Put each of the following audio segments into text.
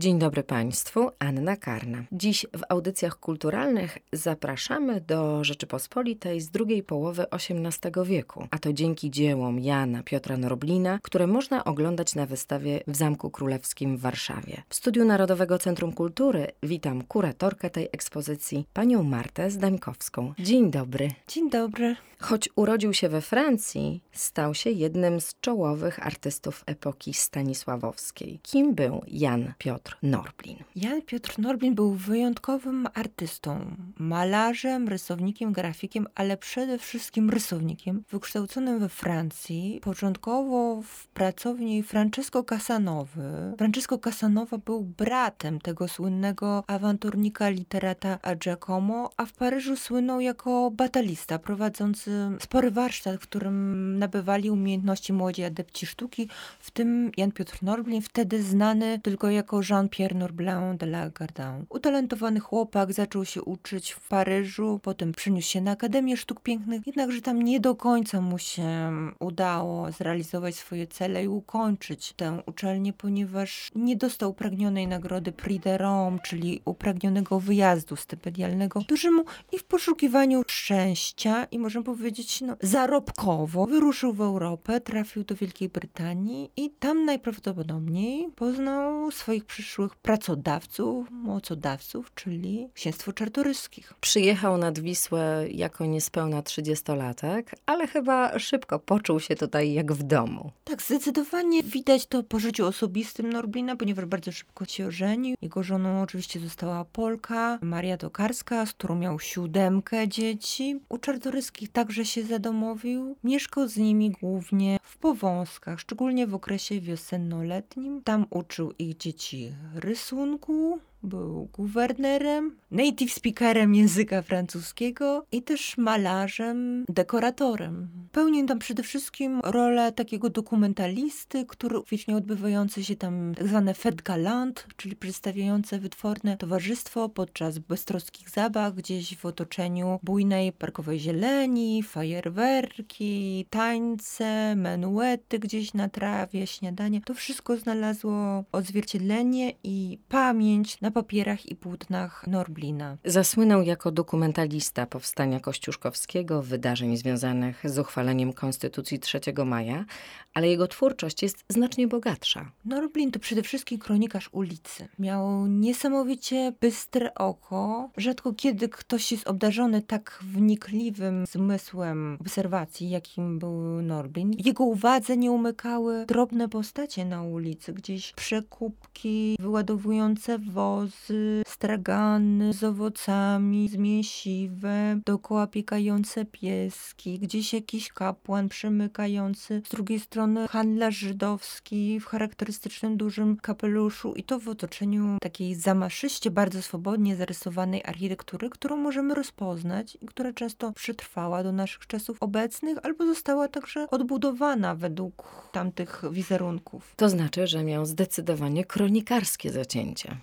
Dzień dobry Państwu, Anna Karna. Dziś w audycjach kulturalnych zapraszamy do Rzeczypospolitej z drugiej połowy XVIII wieku, a to dzięki dziełom Jana Piotra Norblina, które można oglądać na wystawie w Zamku Królewskim w Warszawie. W Studiu Narodowego Centrum Kultury witam kuratorkę tej ekspozycji, panią Martę Zdańkowską. Dzień dobry. Dzień dobry. Choć urodził się we Francji, stał się jednym z czołowych artystów epoki stanisławowskiej. Kim był Jan Piotr Norblin? Jan Piotr Norblin był wyjątkowym artystą, malarzem, rysownikiem, grafikiem, ale przede wszystkim rysownikiem, wykształconym we Francji, początkowo w pracowni Francesco Casanowy. Francesco Casanova był bratem tego słynnego awanturnika literata Giacomo, a w Paryżu słynął jako batalista prowadzący spory warsztat, w którym nabywali umiejętności młodzi adepci sztuki, w tym Jan Piotr Norblin, wtedy znany tylko jako Jean-Pierre Norblin de la Gardin. Utalentowany chłopak zaczął się uczyć w Paryżu, potem przeniósł się na Akademię Sztuk Pięknych, jednakże tam nie do końca mu się udało zrealizować swoje cele i ukończyć tę uczelnię, ponieważ nie dostał upragnionej nagrody Prix de Rome, czyli upragnionego wyjazdu stypendialnego, któremu i w poszukiwaniu szczęścia i możemy powiedzieć, no, zarobkowo wyruszył w Europę, trafił do Wielkiej Brytanii i tam najprawdopodobniej poznał swoich przyszłych pracodawców, mocodawców, czyli księstwo czartoryskich. Przyjechał nad Wisłę jako niespełna trzydziestolatek, ale chyba szybko poczuł się tutaj jak w domu. Tak, zdecydowanie widać to po życiu osobistym Norblina, ponieważ bardzo szybko się ożenił. Jego żoną oczywiście została Polka, Maria Tokarska, z którą miał siódemkę dzieci. U czartoryskich także się zadomowił. Mieszkał z nimi głównie w Powązkach, szczególnie w okresie wiosenno-letnim. Tam uczył ich dzieci рисунку. Był guwernerem, native speakerem języka francuskiego i też malarzem, dekoratorem. Pełnił tam przede wszystkim rolę takiego dokumentalisty, który uwieczniał odbywające się tam tak zwane fête galant, czyli przedstawiające wytworne towarzystwo podczas beztroskich zabaw gdzieś w otoczeniu bujnej parkowej zieleni, fajerwerki, tańce, menuety gdzieś na trawie, śniadanie. To wszystko znalazło odzwierciedlenie i pamięć na papierach i płótnach Norblina. Zasłynął jako dokumentalista powstania kościuszkowskiego, wydarzeń związanych z uchwaleniem Konstytucji 3 maja, ale jego twórczość jest znacznie bogatsza. Norblin to przede wszystkim kronikarz ulicy. Miał niesamowicie bystre oko. Rzadko kiedy ktoś jest obdarzony tak wnikliwym zmysłem obserwacji, jakim był Norblin. Jego uwadze nie umykały drobne postacie na ulicy, gdzieś przekupki wyładowujące wozy, stragany z owocami, z mięsiwem, dookoła piekające pieski, gdzieś jakiś kapłan przemykający z drugiej strony handlarz żydowski w charakterystycznym dużym kapeluszu i to w otoczeniu takiej zamaszyście bardzo swobodnie zarysowanej architektury, którą możemy rozpoznać i która często przetrwała do naszych czasów obecnych albo została także odbudowana według tamtych wizerunków. To znaczy, że miał zdecydowanie kronikarskie zacięcie.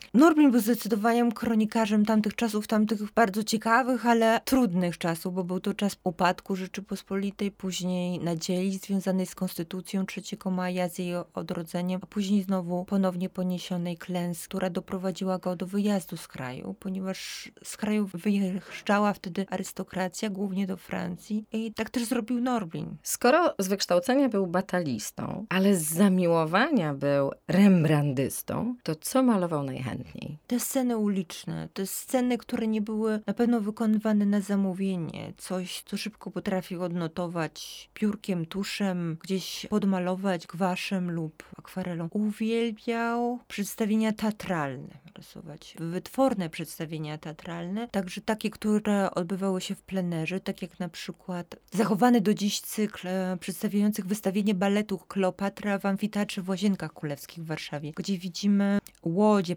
Norblin był zdecydowanie kronikarzem tamtych czasów, tamtych bardzo ciekawych, ale trudnych czasów, bo był to czas upadku Rzeczypospolitej, później nadziei związanej z konstytucją, rewolucją 3 maja, z jej odrodzeniem, a później znowu ponownie poniesionej klęski, która doprowadziła go do wyjazdu z kraju, ponieważ z kraju wyjeżdżała wtedy arystokracja, głównie do Francji i tak też zrobił Norblin. Skoro z wykształcenia był batalistą, ale z zamiłowania był rembrandystą, to co malował najchętniej? Te sceny uliczne, te sceny, które nie były na pewno wykonywane na zamówienie, coś, co szybko potrafił odnotować piórkiem, tuszem, gdzieś pod podmalować gwaszem lub akwarelą. Uwielbiał przedstawienia teatralne rysować, wytworne przedstawienia teatralne, także takie, które odbywały się w plenerze, tak jak na przykład zachowany do dziś cykl e, przedstawiających wystawienie baletu Kleopatra w amfiteatrze w Łazienkach Królewskich w Warszawie, gdzie widzimy łodzie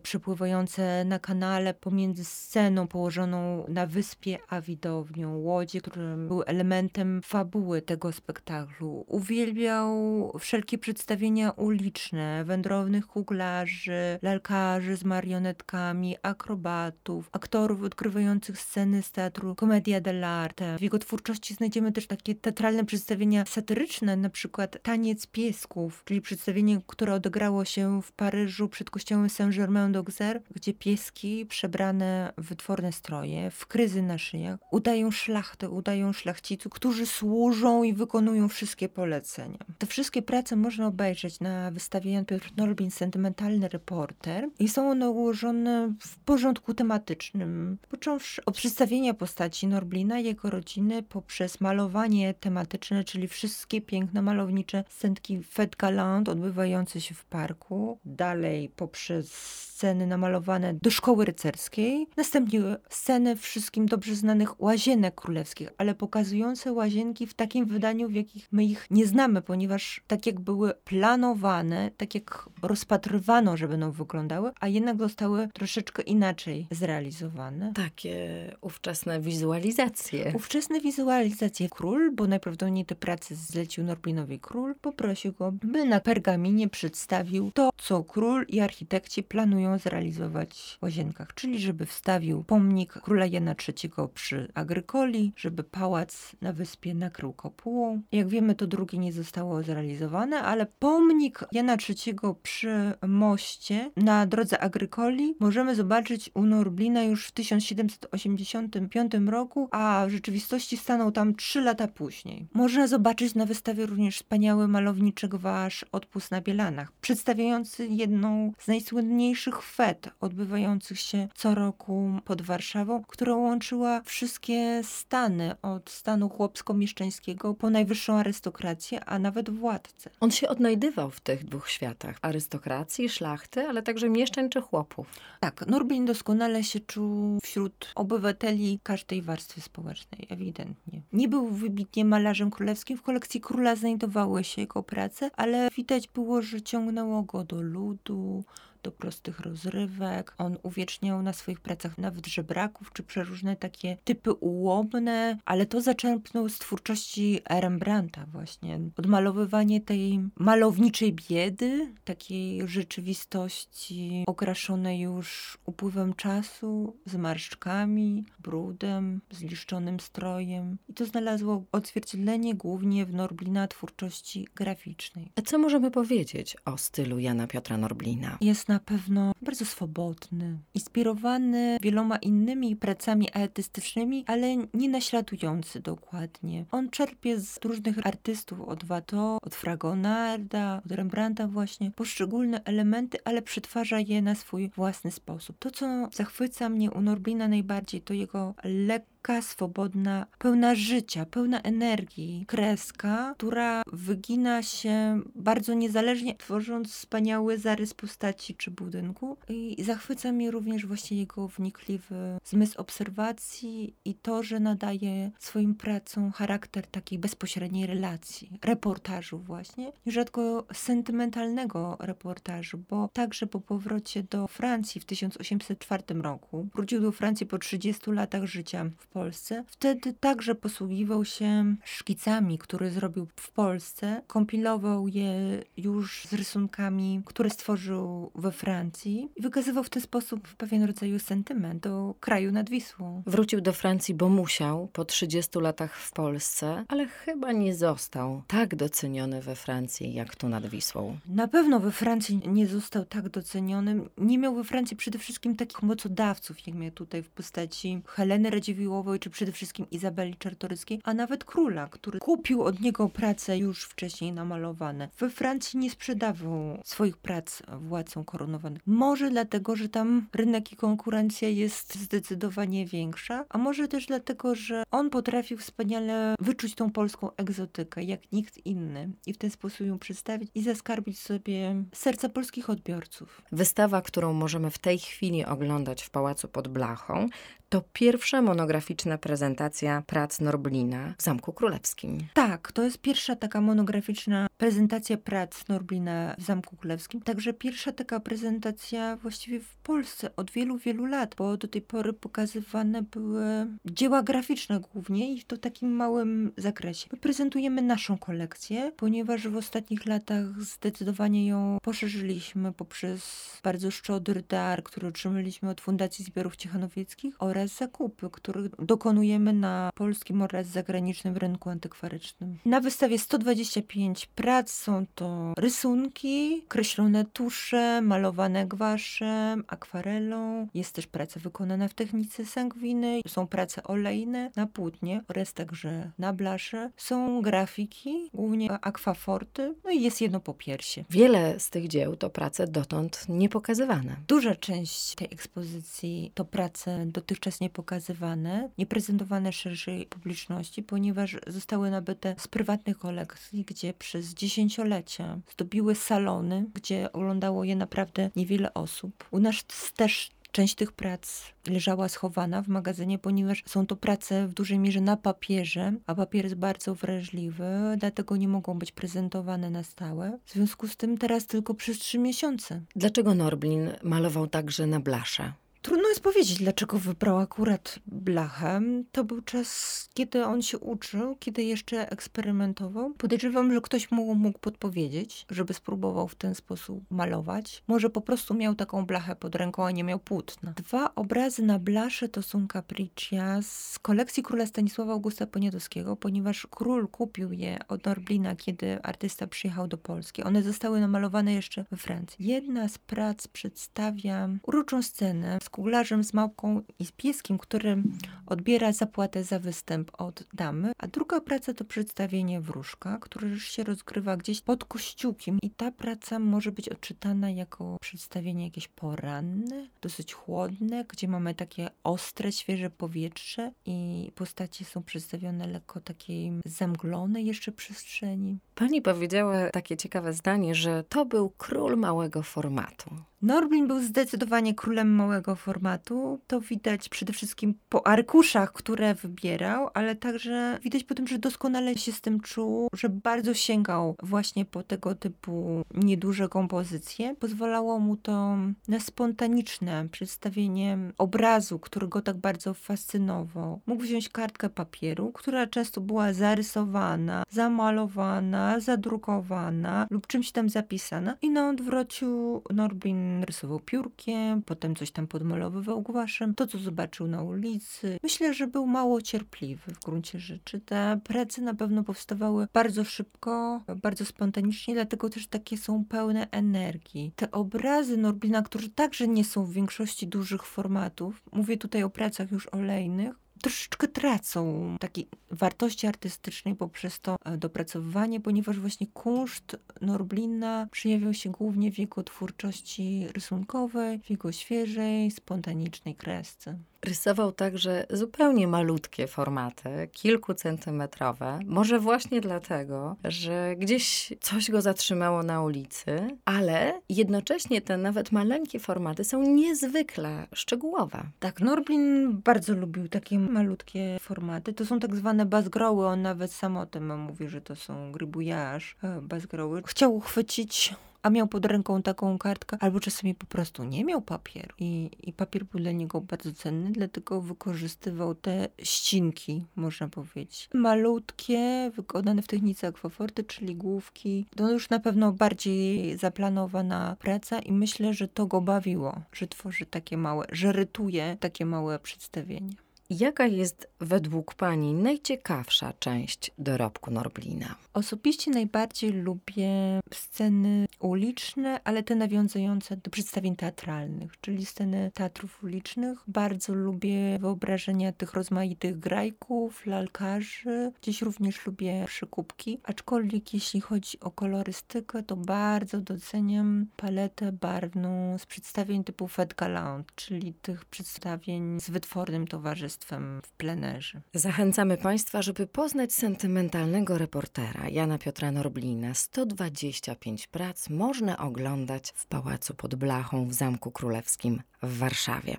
na kanale pomiędzy sceną położoną na wyspie a widownią. Łodzie, które były elementem fabuły tego spektaklu. Uwielbiał wszelkie przedstawienia uliczne, wędrownych kuglarzy, lalkarzy z marionetkami, akrobatów, aktorów odgrywających sceny z teatru Commedia dell'arte. W jego twórczości znajdziemy też takie teatralne przedstawienia satyryczne, na przykład Taniec Piesków, czyli przedstawienie, które odegrało się w Paryżu przed kościołem Saint-Germain-d'Auxerre, gdzie pieski przebrane w wytworne stroje, w kryzy na szyjach, udają szlachtę, udają szlachciców, którzy służą i wykonują wszystkie polecenia. Te wszystkie prace można obejrzeć na wystawie Jan Piotr Norbin Sentymentalny Reporter i są one ułożone w porządku tematycznym, począwszy od przedstawienia postaci Norblina, jego rodziny, poprzez malowanie tematyczne, czyli wszystkie piękne malownicze scenki fête odbywające się w parku, dalej poprzez sceny namalowane do szkoły rycerskiej, następnie sceny wszystkim dobrze znanych łazienek królewskich, ale pokazujące łazienki w takim wydaniu, w jakich my ich nie znamy, ponieważ tak jak były planowane, tak jak rozpatrywano, że będą wyglądały, a jednak zostały troszeczkę inaczej zrealizowane. Takie ówczesne wizualizacje. Ówczesne wizualizacje. Król, bo najprawdopodobniej te prace zlecił Norbinowi król, poprosił go, by na pergaminie przedstawił to, co król i architekci planują zrealizować w łazienkach, czyli żeby wstawił pomnik króla Jana III przy Agrykoli, żeby pałac na wyspie nakrył kopułą. Jak wiemy, to drugie nie zostało zrealizowane, ale pomnik Jana III przy moście na drodze Agrykoli możemy zobaczyć u Norblina już w 1785 roku, a w rzeczywistości stanął tam trzy lata później. Można zobaczyć na wystawie również wspaniały malowniczy gwasz Odpust na Bielanach, przedstawiający jedną z najsłynniejszych fet odbywających się co roku pod Warszawą, która łączyła wszystkie stany, od stanu chłopsko-mieszczańskiego po najwyższą arystokrację, a nawet władcę. On się odnajdywał w tych dwóch światach. Arystokracji, szlachty, ale także mieszczań czy chłopów. Tak, Norbin doskonale się czuł wśród obywateli każdej warstwy społecznej, ewidentnie. Nie był wybitnie malarzem królewskim, w kolekcji króla znajdowały się jego prace, ale widać było, że ciągnęło go do ludu, do prostych rozrywek. On uwieczniał na swoich pracach nawet żebraków, czy przeróżne takie typy ułomne, ale to zaczerpnął z twórczości Rembrandta właśnie. Odmalowywanie tej malowniczej biedy, takiej rzeczywistości okraszonej już upływem czasu, zmarszczkami, brudem, zliszczonym strojem. I to znalazło odzwierciedlenie głównie w Norblina twórczości graficznej. A co możemy powiedzieć o stylu Jana Piotra Norblina? Jest na pewno bardzo swobodny, inspirowany wieloma innymi pracami artystycznymi, ale nie naśladujący dokładnie. On czerpie z różnych artystów, od Watteau, od Fragonarda, od Rembrandta właśnie, poszczególne elementy, ale przetwarza je na swój własny sposób. To, co zachwyca mnie u Norbina najbardziej, to jego lekko lekka, swobodna, pełna życia, pełna energii kreska, która wygina się bardzo niezależnie, tworząc wspaniały zarys postaci czy budynku. I zachwyca mnie również właśnie jego wnikliwy zmysł obserwacji i to, że nadaje swoim pracom charakter takiej bezpośredniej relacji, reportażu właśnie, rzadko sentymentalnego reportażu, bo także po powrocie do Francji w 1804 roku, wrócił do Francji po 30 latach życia w Polsce. Wtedy także posługiwał się szkicami, które zrobił w Polsce. Kompilował je już z rysunkami, które stworzył we Francji i wykazywał w ten sposób pewien rodzaj sentyment do kraju nad Wisłą. Wrócił do Francji, bo musiał po 30 latach w Polsce, ale chyba nie został tak doceniony we Francji jak tu nad Wisłą. Na pewno we Francji nie został tak doceniony. Nie miał we Francji przede wszystkim takich mocodawców, jak miał tutaj w postaci Heleny Radziwiłłowej, czy przede wszystkim Izabeli Czartoryskiej, a nawet króla, który kupił od niego prace już wcześniej namalowane. We Francji nie sprzedawał swoich prac władcom koronowanych. Może dlatego, że tam rynek i konkurencja jest zdecydowanie większa, a może też dlatego, że on potrafił wspaniale wyczuć tą polską egzotykę, jak nikt inny i w ten sposób ją przedstawić i zaskarbić sobie serca polskich odbiorców. Wystawa, którą możemy w tej chwili oglądać w Pałacu pod Blachą, to pierwsza monograficzna prezentacja prac Norblina w Zamku Królewskim. Tak, to jest pierwsza taka monograficzna prezentacja prac Norblina w Zamku Królewskim. Także pierwsza taka prezentacja właściwie w Polsce od wielu, wielu lat, bo do tej pory pokazywane były dzieła graficzne głównie i to w takim małym zakresie. My prezentujemy naszą kolekcję, ponieważ w ostatnich latach zdecydowanie ją poszerzyliśmy poprzez bardzo szczodry dar, który otrzymaliśmy od Fundacji Zbiorów Ciechanowieckich oraz zakupy, których dokonujemy na polskim oraz zagranicznym rynku antykwarycznym. Na wystawie 125 prac są to rysunki, kreślone tusze, malowane gwaszem, akwarelą. Jest też praca wykonana w technice sangwiny, są prace olejne na płótnie oraz także na blasze. Są grafiki, głównie akwaforty, no i jest jedno popiersie. Wiele z tych dzieł to prace dotąd niepokazywane. Duża część tej ekspozycji to prace dotychczas niepokazywane, nieprezentowane szerszej publiczności, ponieważ zostały nabyte z prywatnych kolekcji, gdzie przez dziesięciolecia zdobiły salony, gdzie oglądało je naprawdę niewiele osób. U nas też Część tych prac leżała schowana w magazynie, ponieważ są to prace w dużej mierze na papierze, a papier jest bardzo wrażliwy, dlatego nie mogą być prezentowane na stałe. W związku z tym teraz tylko przez trzy miesiące. Dlaczego Norblin malował także na blasze? Trudno jest powiedzieć, dlaczego wybrał akurat blachę. To był czas, kiedy on się uczył, kiedy jeszcze eksperymentował. Podejrzewam, że ktoś mu mógł podpowiedzieć, żeby spróbował w ten sposób malować. Może po prostu miał taką blachę pod ręką, a nie miał płótna. Dwa obrazy na blasze to są capriccia z kolekcji króla Stanisława Augusta Poniatowskiego, ponieważ król kupił je od Norblina, kiedy artysta przyjechał do Polski. One zostały namalowane jeszcze we Francji. Jedna z prac przedstawia uroczą scenę z kuglarzem, z małpką i z pieskiem, który odbiera zapłatę za występ od damy, a druga praca to przedstawienie wróżka, które już się rozgrywa gdzieś pod kościółkiem i ta praca może być odczytana jako przedstawienie jakieś poranne, dosyć chłodne, gdzie mamy takie ostre, świeże powietrze i postacie są przedstawione lekko takiej zamglonej jeszcze przestrzeni. Pani powiedziała takie ciekawe zdanie, że to był król małego formatu. Norblin był zdecydowanie królem małego formatu. To widać przede wszystkim po arkuszach, które wybierał, ale także widać po tym, że doskonale się z tym czuł, że bardzo sięgał właśnie po tego typu nieduże kompozycje. Pozwalało mu to na spontaniczne przedstawienie obrazu, który go tak bardzo fascynował. Mógł wziąć kartkę papieru, która często była zarysowana, zamalowana, zadrukowana lub czymś tam zapisana i na odwrociu Norblin rysował piórkiem, potem coś tam podmalowywał głaszem, to co zobaczył na ulicy. Myślę, że był mało cierpliwy w gruncie rzeczy. Te prace na pewno powstawały bardzo szybko, bardzo spontanicznie, dlatego też takie są pełne energii. Te obrazy Norblina, które także nie są w większości dużych formatów, mówię tutaj o pracach już olejnych, troszeczkę tracą takiej wartości artystycznej poprzez to e, dopracowywanie, ponieważ właśnie kunszt Norblina przejawiał się głównie w jego twórczości rysunkowej, w jego świeżej, spontanicznej kresce. Rysował także zupełnie malutkie formaty, kilkucentymetrowe. Może właśnie dlatego, że gdzieś coś go zatrzymało na ulicy, ale jednocześnie te nawet maleńkie formaty są niezwykle szczegółowe. Tak, Norblin bardzo lubił takie malutkie formaty. To są tak zwane bazgroły. On nawet sam o tym mówi, że to są grybouillage, e, bazgroły. Chciał uchwycić a miał pod ręką taką kartkę, albo czasami po prostu nie miał papieru i, i papier był dla niego bardzo cenny, dlatego wykorzystywał te ścinki, można powiedzieć. Malutkie, wykonane w technice akwaforty, czyli główki. To już na pewno bardziej zaplanowana praca i myślę, że to go bawiło, że tworzy takie małe, że rytuje takie małe przedstawienie. Jaka jest według Pani najciekawsza część dorobku Norblina? Osobiście najbardziej lubię sceny uliczne, ale te nawiązujące do przedstawień teatralnych, czyli sceny teatrów ulicznych. Bardzo lubię wyobrażenia tych rozmaitych grajków, lalkarzy. Gdzieś również lubię przykupki, aczkolwiek jeśli chodzi o kolorystykę, to bardzo doceniam paletę barwną z przedstawień typu Fête Galant, czyli tych przedstawień z wytwornym towarzystwem w plenerze. Zachęcamy Państwa, żeby poznać sentymentalnego reportera Jana Piotra Norblina. 125 prac można oglądać w Pałacu pod Blachą w Zamku Królewskim w Warszawie.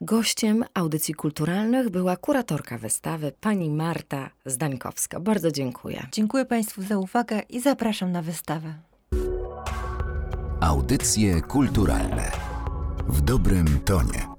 Gościem audycji kulturalnych była kuratorka wystawy pani Marta Zdańkowska. Bardzo dziękuję. Dziękuję Państwu za uwagę i zapraszam na wystawę. Audycje kulturalne w dobrym tonie.